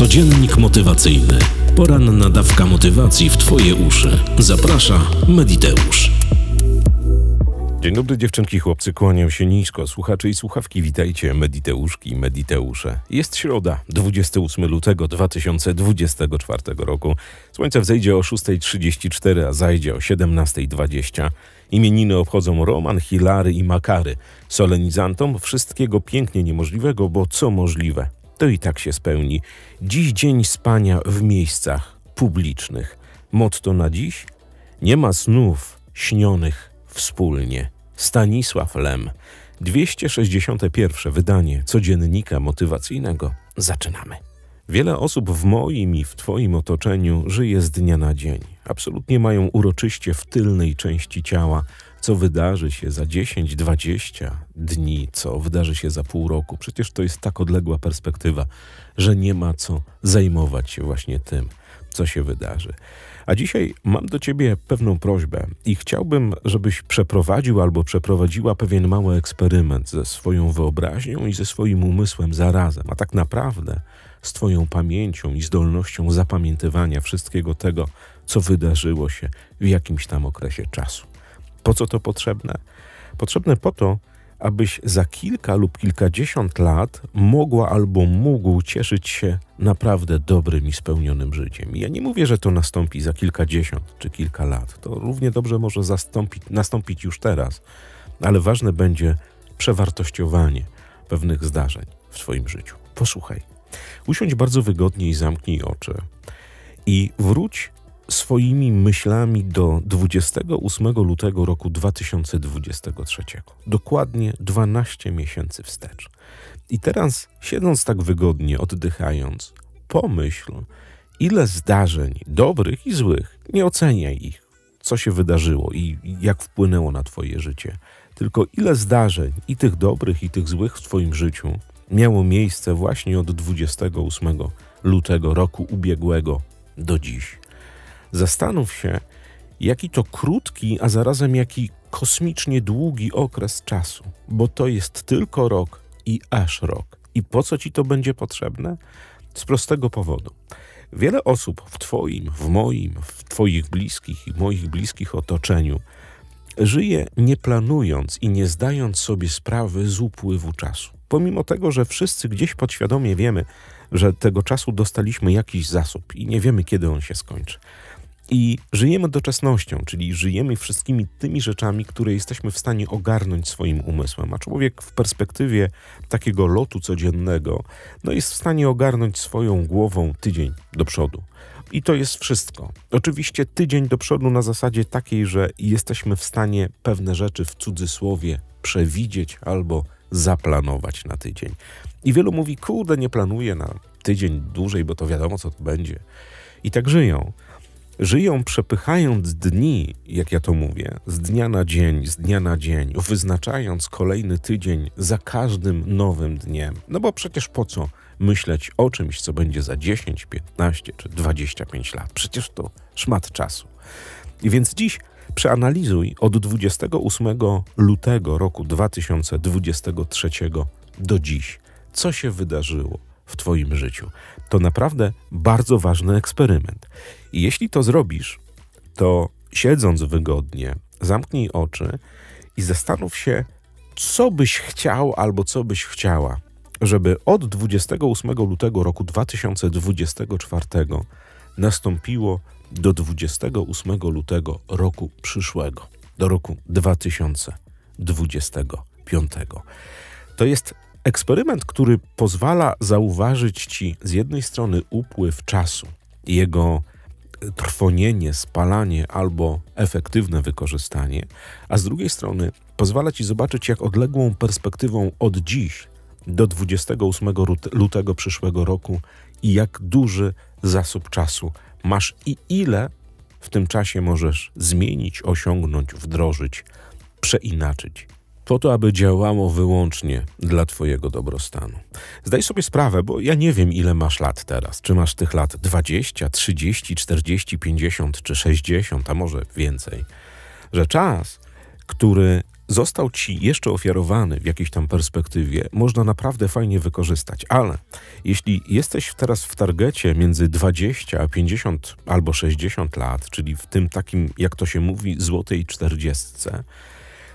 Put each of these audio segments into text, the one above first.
Codziennik motywacyjny. Poranna dawka motywacji w Twoje uszy. Zaprasza Mediteusz. Dzień dobry dziewczynki, chłopcy, kłaniam się nisko. Słuchacze i słuchawki, witajcie, Mediteuszki i Mediteusze. Jest środa, 28 lutego 2024 roku. Słońce wzejdzie o 6.34, a zajdzie o 17.20. Imieniny obchodzą Roman, Hilary i Makary. Solenizantom wszystkiego pięknie niemożliwego, bo co możliwe, to i tak się spełni. Dziś dzień spania w miejscach publicznych. Motto na dziś? Nie ma snów śnionych wspólnie. Stanisław Lem. 261 wydanie codziennika motywacyjnego. Zaczynamy. Wiele osób w moim i w Twoim otoczeniu żyje z dnia na dzień. Absolutnie mają uroczyście w tylnej części ciała, co wydarzy się za 10, 20 dni, co wydarzy się za pół roku. Przecież to jest tak odległa perspektywa, że nie ma co zajmować się właśnie tym, co się wydarzy. A dzisiaj mam do Ciebie pewną prośbę i chciałbym, żebyś przeprowadził albo przeprowadziła pewien mały eksperyment ze swoją wyobraźnią i ze swoim umysłem zarazem, a tak naprawdę z Twoją pamięcią i zdolnością zapamiętywania wszystkiego tego, co wydarzyło się w jakimś tam okresie czasu. Po co to potrzebne? Potrzebne po to, abyś za kilka lub kilkadziesiąt lat mogła albo mógł cieszyć się naprawdę dobrym i spełnionym życiem. I ja nie mówię, że to nastąpi za kilkadziesiąt czy kilka lat. To równie dobrze może zastąpić, nastąpić już teraz, ale ważne będzie przewartościowanie pewnych zdarzeń w Twoim życiu. Posłuchaj. Usiądź bardzo wygodnie i zamknij oczy. I wróć swoimi myślami do 28 lutego roku 2023. Dokładnie 12 miesięcy wstecz. I teraz, siedząc tak wygodnie, oddychając, pomyśl, ile zdarzeń, dobrych i złych, nie oceniaj ich, co się wydarzyło i jak wpłynęło na Twoje życie, tylko ile zdarzeń, i tych dobrych, i tych złych w Twoim życiu, miało miejsce właśnie od 28 lutego roku ubiegłego do dziś. Zastanów się, jaki to krótki, a zarazem jaki kosmicznie długi okres czasu, bo to jest tylko rok i aż rok. I po co ci to będzie potrzebne? Z prostego powodu. Wiele osób w Twoim, w moim, w Twoich bliskich i moich bliskich otoczeniu żyje nie planując i nie zdając sobie sprawy z upływu czasu. Pomimo tego, że wszyscy gdzieś podświadomie wiemy, że tego czasu dostaliśmy jakiś zasób i nie wiemy, kiedy on się skończy. I żyjemy doczesnością, czyli żyjemy wszystkimi tymi rzeczami, które jesteśmy w stanie ogarnąć swoim umysłem. A człowiek w perspektywie takiego lotu codziennego, no jest w stanie ogarnąć swoją głową tydzień do przodu. I to jest wszystko. Oczywiście tydzień do przodu na zasadzie takiej, że jesteśmy w stanie pewne rzeczy w cudzysłowie przewidzieć albo zaplanować na tydzień. I wielu mówi, kurde, nie planuję na tydzień dłużej, bo to wiadomo, co to będzie. I tak żyją. Żyją przepychając dni, jak ja to mówię, z dnia na dzień, z dnia na dzień, wyznaczając kolejny tydzień za każdym nowym dniem. No bo przecież po co myśleć o czymś, co będzie za 10, 15 czy 25 lat? Przecież to szmat czasu. I więc dziś przeanalizuj od 28 lutego roku 2023 do dziś, co się wydarzyło w Twoim życiu. To naprawdę bardzo ważny eksperyment. I jeśli to zrobisz, to siedząc wygodnie, zamknij oczy i zastanów się, co byś chciał albo co byś chciała, żeby od 28 lutego roku 2024 nastąpiło do 28 lutego roku przyszłego, do roku 2025. To jest Eksperyment, który pozwala zauważyć ci z jednej strony upływ czasu, jego trwonienie, spalanie albo efektywne wykorzystanie, a z drugiej strony pozwala ci zobaczyć, jak odległą perspektywą od dziś do 28 lutego przyszłego roku i jak duży zasób czasu masz i ile w tym czasie możesz zmienić, osiągnąć, wdrożyć, przeinaczyć po to, aby działało wyłącznie dla Twojego dobrostanu. Zdaj sobie sprawę, bo ja nie wiem, ile masz lat teraz. Czy masz tych lat 20, 30, 40, 50 czy 60, a może więcej. Że czas, który został ci jeszcze ofiarowany w jakiejś tam perspektywie, można naprawdę fajnie wykorzystać. Ale jeśli jesteś teraz w targecie między 20 a 50 albo 60 lat, czyli w tym takim, jak to się mówi, złotej 40,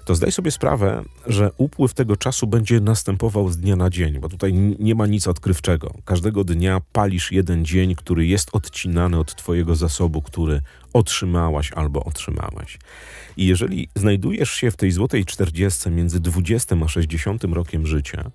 to zdaj sobie sprawę, że upływ tego czasu będzie następował z dnia na dzień, bo tutaj nie ma nic odkrywczego. Każdego dnia palisz jeden dzień, który jest odcinany od Twojego zasobu, który otrzymałaś albo otrzymałeś. I jeżeli znajdujesz się w tej złotej 40 między 20 a 60 rokiem życia,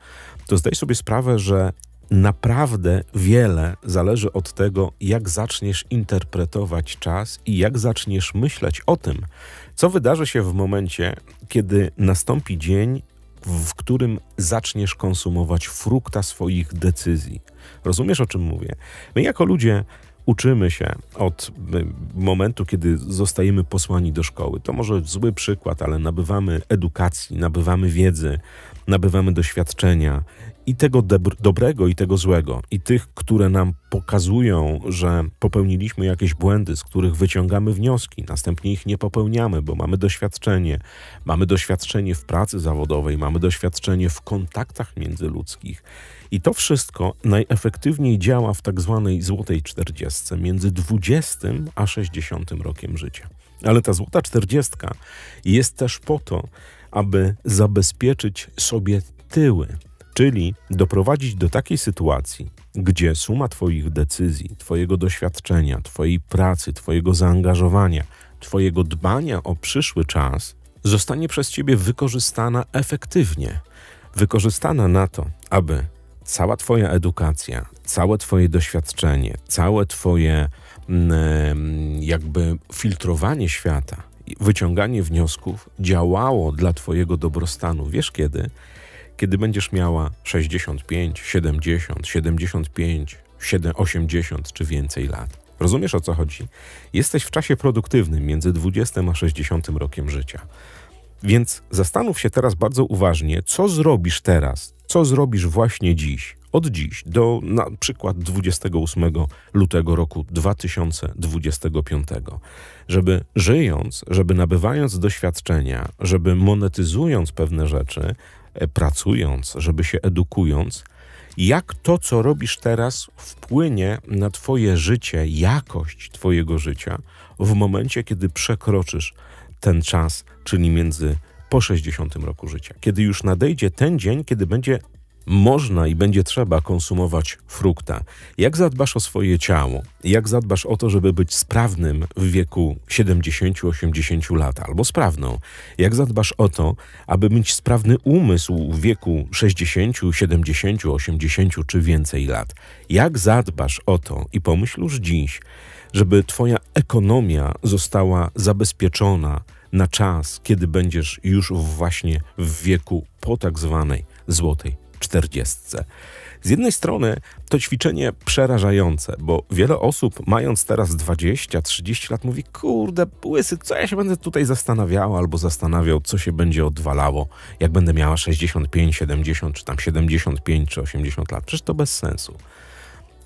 to zdaj sobie sprawę, że naprawdę wiele zależy od tego, jak zaczniesz interpretować czas i jak zaczniesz myśleć o tym, co wydarzy się w momencie, kiedy nastąpi dzień, w którym zaczniesz konsumować frukta swoich decyzji. Rozumiesz, o czym mówię? My jako ludzie uczymy się od y, momentu, kiedy zostajemy posłani do szkoły. To może zły przykład, ale nabywamy edukacji, nabywamy wiedzy, nabywamy doświadczenia i tego dobrego, i tego złego, i tych, które nam pokazują, że popełniliśmy jakieś błędy, z których wyciągamy wnioski, następnie ich nie popełniamy, bo mamy doświadczenie. Mamy doświadczenie w pracy zawodowej, mamy doświadczenie w kontaktach międzyludzkich. I to wszystko najefektywniej działa w tak zwanej złotej czterdziestce, między 20 a 60 rokiem życia. Ale ta złota czterdziestka jest też po to, aby zabezpieczyć sobie tyły, czyli doprowadzić do takiej sytuacji, gdzie suma Twoich decyzji, Twojego doświadczenia, Twojej pracy, Twojego zaangażowania, Twojego dbania o przyszły czas zostanie przez Ciebie wykorzystana efektywnie. Wykorzystana na to, aby cała Twoja edukacja, całe Twoje doświadczenie, całe Twoje mm, jakby filtrowanie świata, wyciąganie wniosków działało dla Twojego dobrostanu. Wiesz kiedy? Kiedy będziesz miała 65, 70, 75, 80 czy więcej lat. Rozumiesz o co chodzi? Jesteś w czasie produktywnym między 20 a 60 rokiem życia. Więc zastanów się teraz bardzo uważnie, co zrobisz teraz, co zrobisz właśnie dziś, od dziś do na przykład 28 lutego roku 2025, żeby żyjąc, żeby nabywając doświadczenia, żeby monetyzując pewne rzeczy, pracując, żeby się edukując, jak to, co robisz teraz, wpłynie na Twoje życie, jakość Twojego życia w momencie, kiedy przekroczysz ten czas, czyli między po 60 roku życia, kiedy już nadejdzie ten dzień, kiedy będzie można i będzie trzeba konsumować frukta. Jak zadbasz o swoje ciało? Jak zadbasz o to, żeby być sprawnym w wieku 70-80 lat albo sprawną? Jak zadbasz o to, aby mieć sprawny umysł w wieku 60, 70, 80 czy więcej lat? Jak zadbasz o to i pomyśl już dziś, żeby Twoja ekonomia została zabezpieczona na czas, kiedy będziesz już właśnie w wieku po tak zwanej złotej czterdziestce. Z jednej strony to ćwiczenie przerażające, bo wiele osób, mając teraz 20-30 lat, mówi: Kurde, łysy, co ja się będę tutaj zastanawiał albo zastanawiał, co się będzie odwalało, jak będę miała 65, 70, czy tam 75 czy 80 lat. Przecież to bez sensu.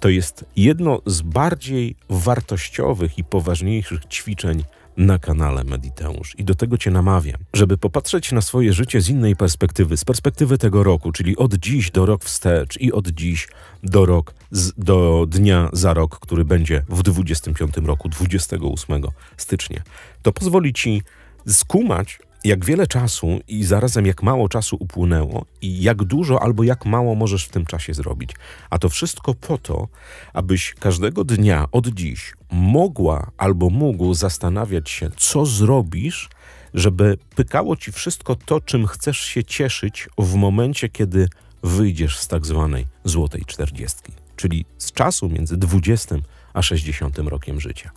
To jest jedno z bardziej wartościowych i poważniejszych ćwiczeń na kanale Mediteusz. I do tego Cię namawiam, żeby popatrzeć na swoje życie z innej perspektywy, z perspektywy tego roku, czyli od dziś do rok wstecz i od dziś do rok, z, do dnia za rok, który będzie w 25 roku, 28 stycznia. To pozwoli Ci skumać jak wiele czasu i zarazem jak mało czasu upłynęło i jak dużo albo jak mało możesz w tym czasie zrobić. A to wszystko po to, abyś każdego dnia od dziś mogła albo mógł zastanawiać się, co zrobisz, żeby pykało ci wszystko to, czym chcesz się cieszyć w momencie, kiedy wyjdziesz z tak zwanej złotej czterdziestki, czyli z czasu między 20 a 60 rokiem życia.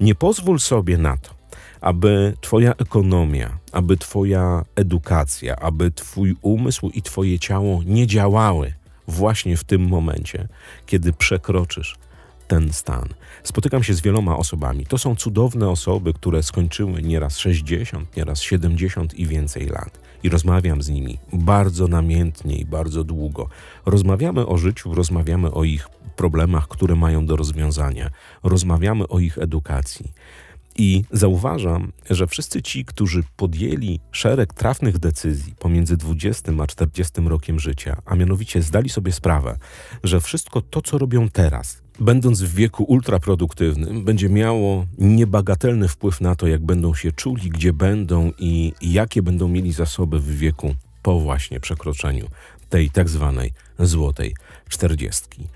Nie pozwól sobie na to, aby Twoja ekonomia, aby Twoja edukacja, aby Twój umysł i Twoje ciało nie działały właśnie w tym momencie, kiedy przekroczysz ten stan. Spotykam się z wieloma osobami. To są cudowne osoby, które skończyły nieraz 60, nieraz 70 i więcej lat. I rozmawiam z nimi bardzo namiętnie i bardzo długo. Rozmawiamy o życiu, rozmawiamy o ich problemach, które mają do rozwiązania, rozmawiamy o ich edukacji. I zauważam, że wszyscy ci, którzy podjęli szereg trafnych decyzji pomiędzy 20 a 40 rokiem życia, a mianowicie zdali sobie sprawę, że wszystko to, co robią teraz, będąc w wieku ultraproduktywnym, będzie miało niebagatelny wpływ na to, jak będą się czuli, gdzie będą i jakie będą mieli zasoby w wieku po właśnie przekroczeniu tej tak zwanej złotej czterdziestki.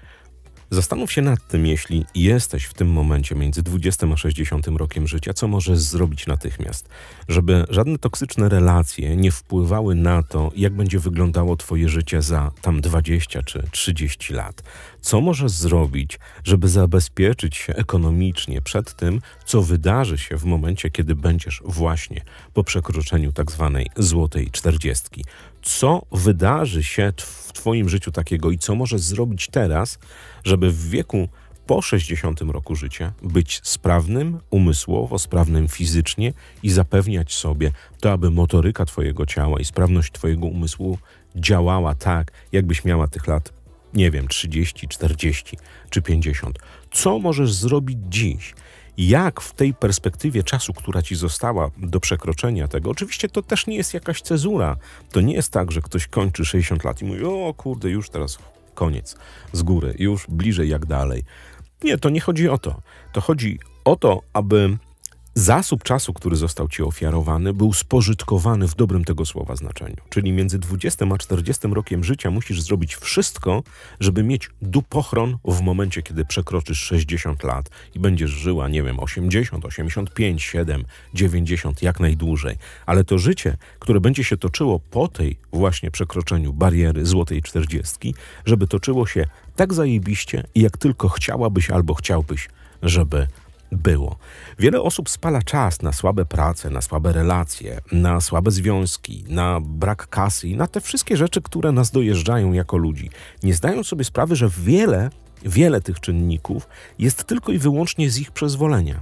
Zastanów się nad tym, jeśli jesteś w tym momencie między 20 a 60 rokiem życia, co możesz zrobić natychmiast, żeby żadne toksyczne relacje nie wpływały na to, jak będzie wyglądało Twoje życie za tam 20 czy 30 lat. Co możesz zrobić, żeby zabezpieczyć się ekonomicznie przed tym, co wydarzy się w momencie, kiedy będziesz właśnie po przekroczeniu tak zwanej złotej czterdziestki? Co wydarzy się w Twoim życiu takiego i co możesz zrobić teraz, żeby w wieku po 60 roku życia być sprawnym umysłowo, sprawnym fizycznie i zapewniać sobie to, aby motoryka Twojego ciała i sprawność Twojego umysłu działała tak, jakbyś miała tych lat nie wiem, 30, 40 czy 50. Co możesz zrobić dziś? Jak w tej perspektywie czasu, która ci została do przekroczenia tego, oczywiście to też nie jest jakaś cezura. To nie jest tak, że ktoś kończy 60 lat i mówi: O kurde, już teraz koniec z góry, już bliżej jak dalej. Nie, to nie chodzi o to. To chodzi o to, aby zasób czasu, który został ci ofiarowany, był spożytkowany w dobrym tego słowa znaczeniu. Czyli między 20 a 40 rokiem życia musisz zrobić wszystko, żeby mieć dupochron w momencie, kiedy przekroczysz 60 lat i będziesz żyła, nie wiem, 80, 85, 7, 90, jak najdłużej. Ale to życie, które będzie się toczyło po tej właśnie przekroczeniu bariery złotej 40, żeby toczyło się tak zajebiście, jak tylko chciałabyś albo chciałbyś, żeby było. Wiele osób spala czas na słabe prace, na słabe relacje, na słabe związki, na brak kasy i na te wszystkie rzeczy, które nas dojeżdżają jako ludzi. Nie zdają sobie sprawy, że wiele, wiele tych czynników jest tylko i wyłącznie z ich przyzwolenia.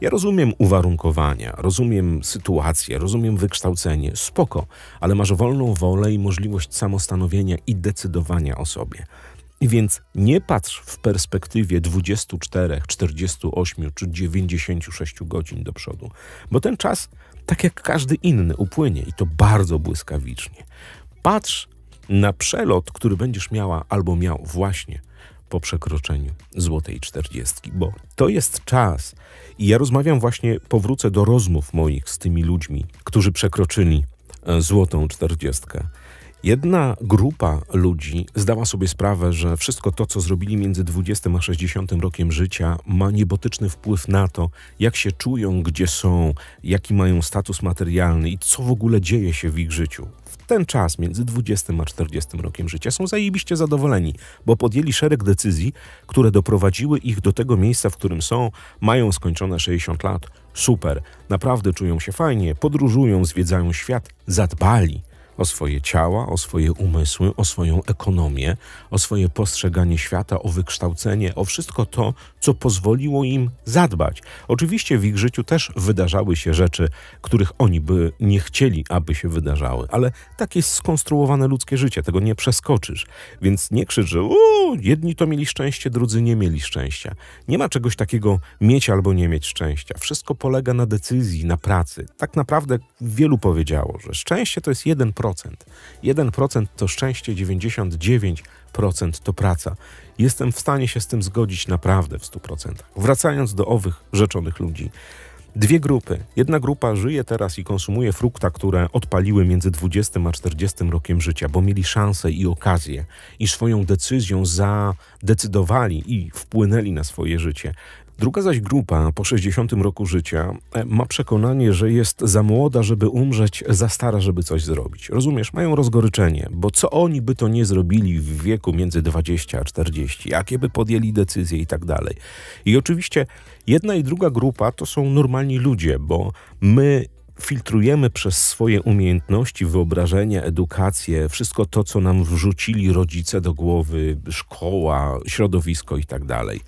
Ja rozumiem uwarunkowania, rozumiem sytuację, rozumiem wykształcenie, spoko, ale masz wolną wolę i możliwość samostanowienia i decydowania o sobie. Więc nie patrz w perspektywie 24, 48 czy 96 godzin do przodu, bo ten czas, tak jak każdy inny, upłynie i to bardzo błyskawicznie. Patrz na przelot, który będziesz miała albo miał właśnie po przekroczeniu złotej czterdziestki, bo to jest czas. I ja rozmawiam właśnie, powrócę do rozmów moich z tymi ludźmi, którzy przekroczyli e, złotą czterdziestkę. Jedna grupa ludzi zdała sobie sprawę, że wszystko to, co zrobili między 20 a 60 rokiem życia, ma niebotyczny wpływ na to, jak się czują, gdzie są, jaki mają status materialny i co w ogóle dzieje się w ich życiu. W ten czas, między 20 a 40 rokiem życia, są zajebiście zadowoleni, bo podjęli szereg decyzji, które doprowadziły ich do tego miejsca, w którym są, mają skończone 60 lat. Super, naprawdę czują się fajnie, podróżują, zwiedzają świat, zadbali o swoje ciała, o swoje umysły, o swoją ekonomię, o swoje postrzeganie świata, o wykształcenie, o wszystko to, co pozwoliło im zadbać. Oczywiście w ich życiu też wydarzały się rzeczy, których oni by nie chcieli, aby się wydarzały, ale tak jest skonstruowane ludzkie życie, tego nie przeskoczysz. Więc nie krzycz, że jedni to mieli szczęście, drudzy nie mieli szczęścia. Nie ma czegoś takiego mieć albo nie mieć szczęścia. Wszystko polega na decyzji, na pracy. Tak naprawdę wielu powiedziało, że szczęście to jest 1%. 1% to szczęście, 99% to praca. Jestem w stanie się z tym zgodzić naprawdę w 100%. Wracając do owych rzeczonych ludzi. Dwie grupy. Jedna grupa żyje teraz i konsumuje frukta, które odpaliły między 20 a 40 rokiem życia, bo mieli szansę i okazję i swoją decyzją zadecydowali i wpłynęli na swoje życie. Druga zaś grupa po 60 roku życia e, ma przekonanie, że jest za młoda, żeby umrzeć, za stara, żeby coś zrobić. Rozumiesz, mają rozgoryczenie, bo co oni by to nie zrobili w wieku między 20 a 40, jakie by podjęli decyzje i tak dalej. I oczywiście jedna i druga grupa to są normalni ludzie, bo my filtrujemy przez swoje umiejętności, wyobrażenie, edukację, wszystko to, co nam wrzucili rodzice do głowy, szkoła, środowisko i tak dalej.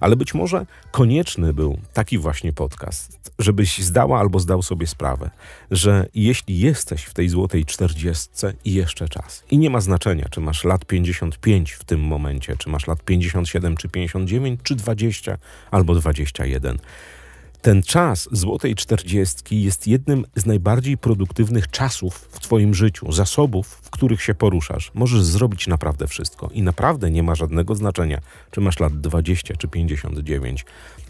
Ale być może konieczny był taki właśnie podcast, żebyś zdała albo zdał sobie sprawę, że jeśli jesteś w tej złotej czterdziestce i jeszcze czas, i nie ma znaczenia, czy masz lat 55 w tym momencie, czy masz lat 57, czy 59, czy 20, albo 21, Ten czas złotej czterdziestki jest jednym z najbardziej produktywnych czasów w Twoim życiu, zasobów, w których się poruszasz. Możesz zrobić naprawdę wszystko i naprawdę nie ma żadnego znaczenia, czy masz lat 20 czy 59,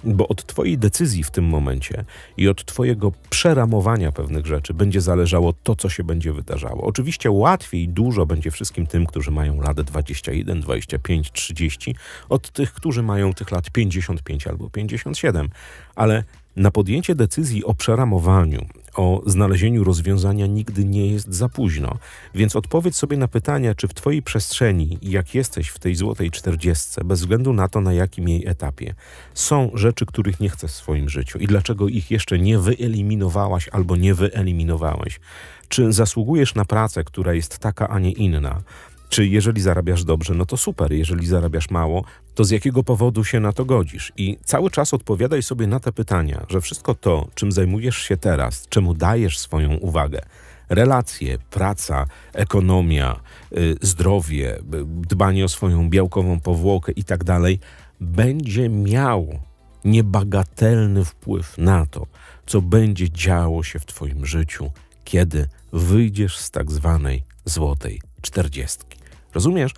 bo od Twojej decyzji w tym momencie i od Twojego przeramowania pewnych rzeczy będzie zależało to, co się będzie wydarzało. Oczywiście łatwiej dużo będzie wszystkim tym, którzy mają lat 21, 25, 30, od tych, którzy mają tych lat 55 albo 57, ale na podjęcie decyzji o przeramowaniu, o znalezieniu rozwiązania nigdy nie jest za późno. Więc odpowiedz sobie na pytania, czy w Twojej przestrzeni, jak jesteś w tej złotej czterdziestce, bez względu na to, na jakim jej etapie, są rzeczy, których nie chcesz w swoim życiu i dlaczego ich jeszcze nie wyeliminowałaś albo nie wyeliminowałeś. Czy zasługujesz na pracę, która jest taka, a nie inna? Czy jeżeli zarabiasz dobrze, no to super, jeżeli zarabiasz mało, to z jakiego powodu się na to godzisz? I cały czas odpowiadaj sobie na te pytania, że wszystko to, czym zajmujesz się teraz, czemu dajesz swoją uwagę, relacje, praca, ekonomia, y, zdrowie, y, dbanie o swoją białkową powłokę i tak dalej, będzie miało niebagatelny wpływ na to, co będzie działo się w Twoim życiu, kiedy wyjdziesz z tak zwanej złotej czterdziestki. Rozumiesz?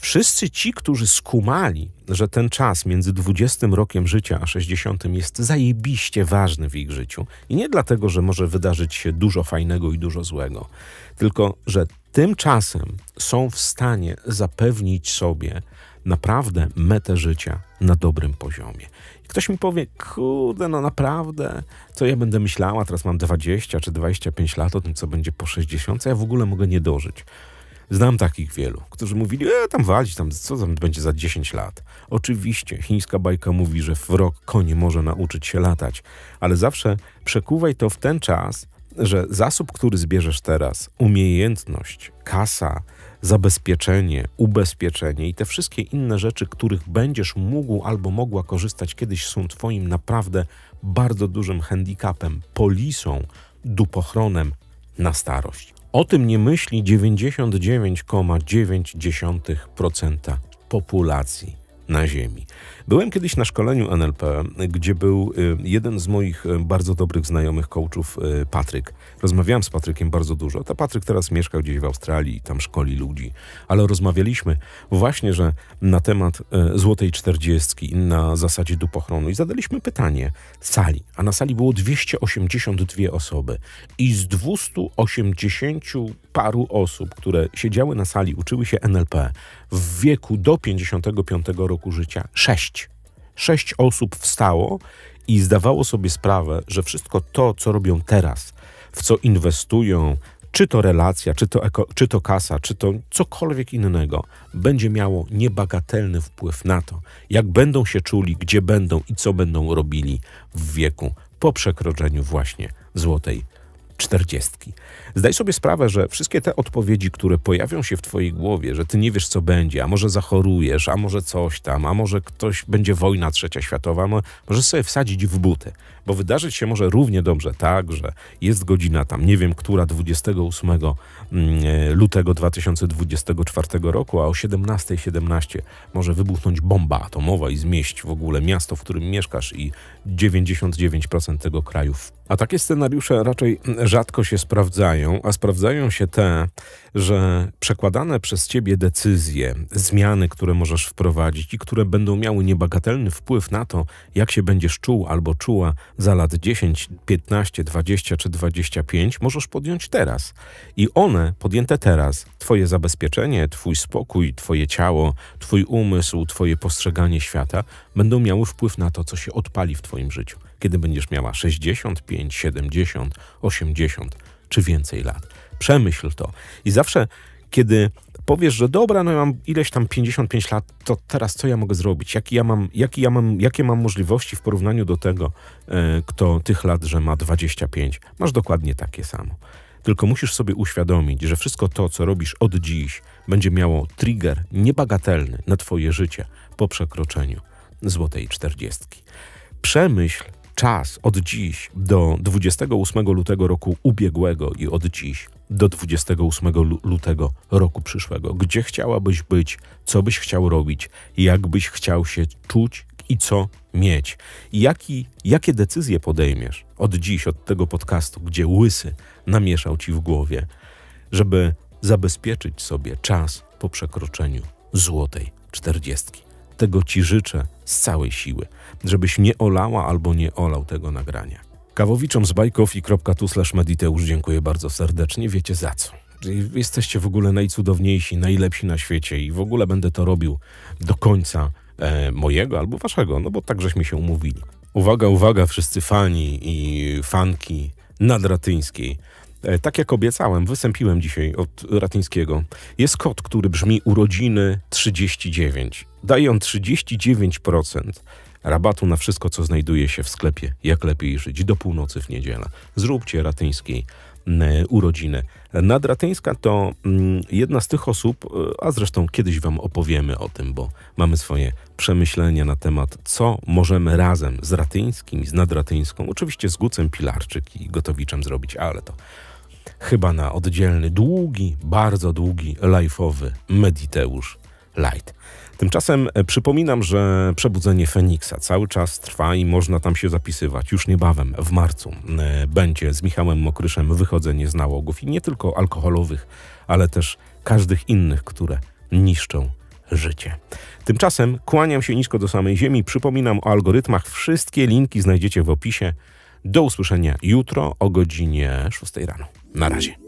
Wszyscy ci, którzy skumali, że ten czas między 20 rokiem życia a 60 jest zajebiście ważny w ich życiu, i nie dlatego, że może wydarzyć się dużo fajnego i dużo złego, tylko że tym czasem są w stanie zapewnić sobie naprawdę metę życia na dobrym poziomie. Ktoś mi powie, kurde, no naprawdę, co ja będę myślała, teraz mam 20 czy 25 lat o tym, co będzie po 60, ja w ogóle mogę nie dożyć. Znam takich wielu, którzy mówili, e, tam walić, tam, co tam będzie za 10 lat. Oczywiście, chińska bajka mówi, że w rok konie może nauczyć się latać, ale zawsze przekuwaj to w ten czas, że zasób, który zbierzesz teraz, umiejętność, kasa, zabezpieczenie, ubezpieczenie i te wszystkie inne rzeczy, których będziesz mógł albo mogła korzystać kiedyś, są Twoim naprawdę bardzo dużym handicapem, polisą, dupochronem na starość. O tym nie myśli 99,9% populacji na Ziemi. Byłem kiedyś na szkoleniu NLP, gdzie był y, jeden z moich y, bardzo dobrych znajomych coachów, y, Patryk. Rozmawiałem z Patrykiem bardzo dużo. Ta Patryk teraz mieszka gdzieś w Australii i tam szkoli ludzi, ale rozmawialiśmy właśnie, że na temat złotej czterdziestki na zasadzie dupochronu i zadaliśmy pytanie sali, a na sali było 282 osoby i z 280 paru osób, które siedziały na sali, uczyły się NLP w wieku do 55 roku życia, sześć. Sześć osób wstało i zdawało sobie sprawę, że wszystko to, co robią teraz, w co inwestują, czy to relacja, czy to, eko, czy to kasa, czy to cokolwiek innego, będzie miało niebagatelny wpływ na to, jak będą się czuli, gdzie będą i co będą robili w wieku po przekroczeniu właśnie złotej czterdziestki. Zdaj sobie sprawę, że wszystkie te odpowiedzi, które pojawią się w twojej głowie, że ty nie wiesz, co będzie, a może zachorujesz, a może coś tam, a może ktoś będzie wojna trzecia światowa, możesz sobie wsadzić w buty, bo wydarzyć się może równie dobrze tak, że jest godzina tam, nie wiem, która 28 mm, e, lutego 2024 roku, a o 17.17 17 może wybuchnąć bomba atomowa i zmieść w ogóle miasto, w którym mieszkasz i 99% tego kraju a takie scenariusze raczej rzadko się sprawdzają, a sprawdzają się te, że przekładane przez ciebie decyzje, zmiany, które możesz wprowadzić i które będą miały niebagatelny wpływ na to, jak się będziesz czuł albo czuła za lat 10, 15, 20 czy 25, możesz podjąć teraz. I one, podjęte teraz, twoje zabezpieczenie, twój spokój, twoje ciało, twój umysł, twoje postrzeganie świata, będą miały wpływ na to, co się odpali w twoim życiu kiedy będziesz miała 65, 70, 80 czy więcej lat. Przemyśl to. I zawsze, kiedy powiesz, że dobra, no ja mam ileś tam 55 lat, to teraz co ja mogę zrobić? Jaki ja mam, jaki ja mam, jakie mam możliwości w porównaniu do tego, e, kto tych lat, że ma 25? Masz dokładnie takie samo. Tylko musisz sobie uświadomić, że wszystko to, co robisz od dziś, będzie miało trigger niebagatelny na Twoje życie po przekroczeniu złotej czterdziestki. Przemyśl czas od dziś do 28 lutego roku ubiegłego i od dziś do 28 lutego roku przyszłego. Gdzie chciałabyś być, co byś chciał robić, jak byś chciał się czuć i co mieć. Jaki, jakie decyzje podejmiesz od dziś, od tego podcastu, gdzie łysy namieszał ci w głowie, żeby zabezpieczyć sobie czas po przekroczeniu złotej czterdziestki. Tego ci życzę z całej siły, żebyś nie olała albo nie olał tego nagrania. Kawowiczom z bajkofi.tu slash mediteusz dziękuję bardzo serdecznie. Wiecie za co. Jesteście w ogóle najcudowniejsi, najlepsi na świecie i w ogóle będę to robił do końca e, mojego albo waszego, no bo tak żeśmy się umówili. Uwaga, uwaga, wszyscy fani i fanki nadratyńskiej. E, tak jak obiecałem, wysępiłem dzisiaj od Ratyńskiego. Jest kod, który brzmi urodziny 39. Daje on 39% rabatu na wszystko, co znajduje się w sklepie Jak lepiej żyć do północy w niedzielę. Zróbcie Ratyńskiej mm, urodziny. Nadratyńska to mm, jedna z tych osób, e, a zresztą kiedyś wam opowiemy o tym, bo mamy swoje przemyślenia na temat, co możemy razem z Ratyńskim, z Nadratyńską, oczywiście z Gucem Pilarczyk i Gotowiczem zrobić, ale to chyba na oddzielny, długi, bardzo długi, live'owy Mediteusz Light. Tymczasem e, przypominam, że przebudzenie Feniksa cały czas trwa i można tam się zapisywać. Już niebawem, w marcu, e, będzie z Michałem Mokryszem wychodzenie z nałogów i nie tylko alkoholowych, ale też każdych innych, które niszczą życie. Tymczasem kłaniam się nisko do samej ziemi. Przypominam o algorytmach. Wszystkie linki znajdziecie w opisie. Do usłyszenia jutro o godzinie 6 rano. Na razie.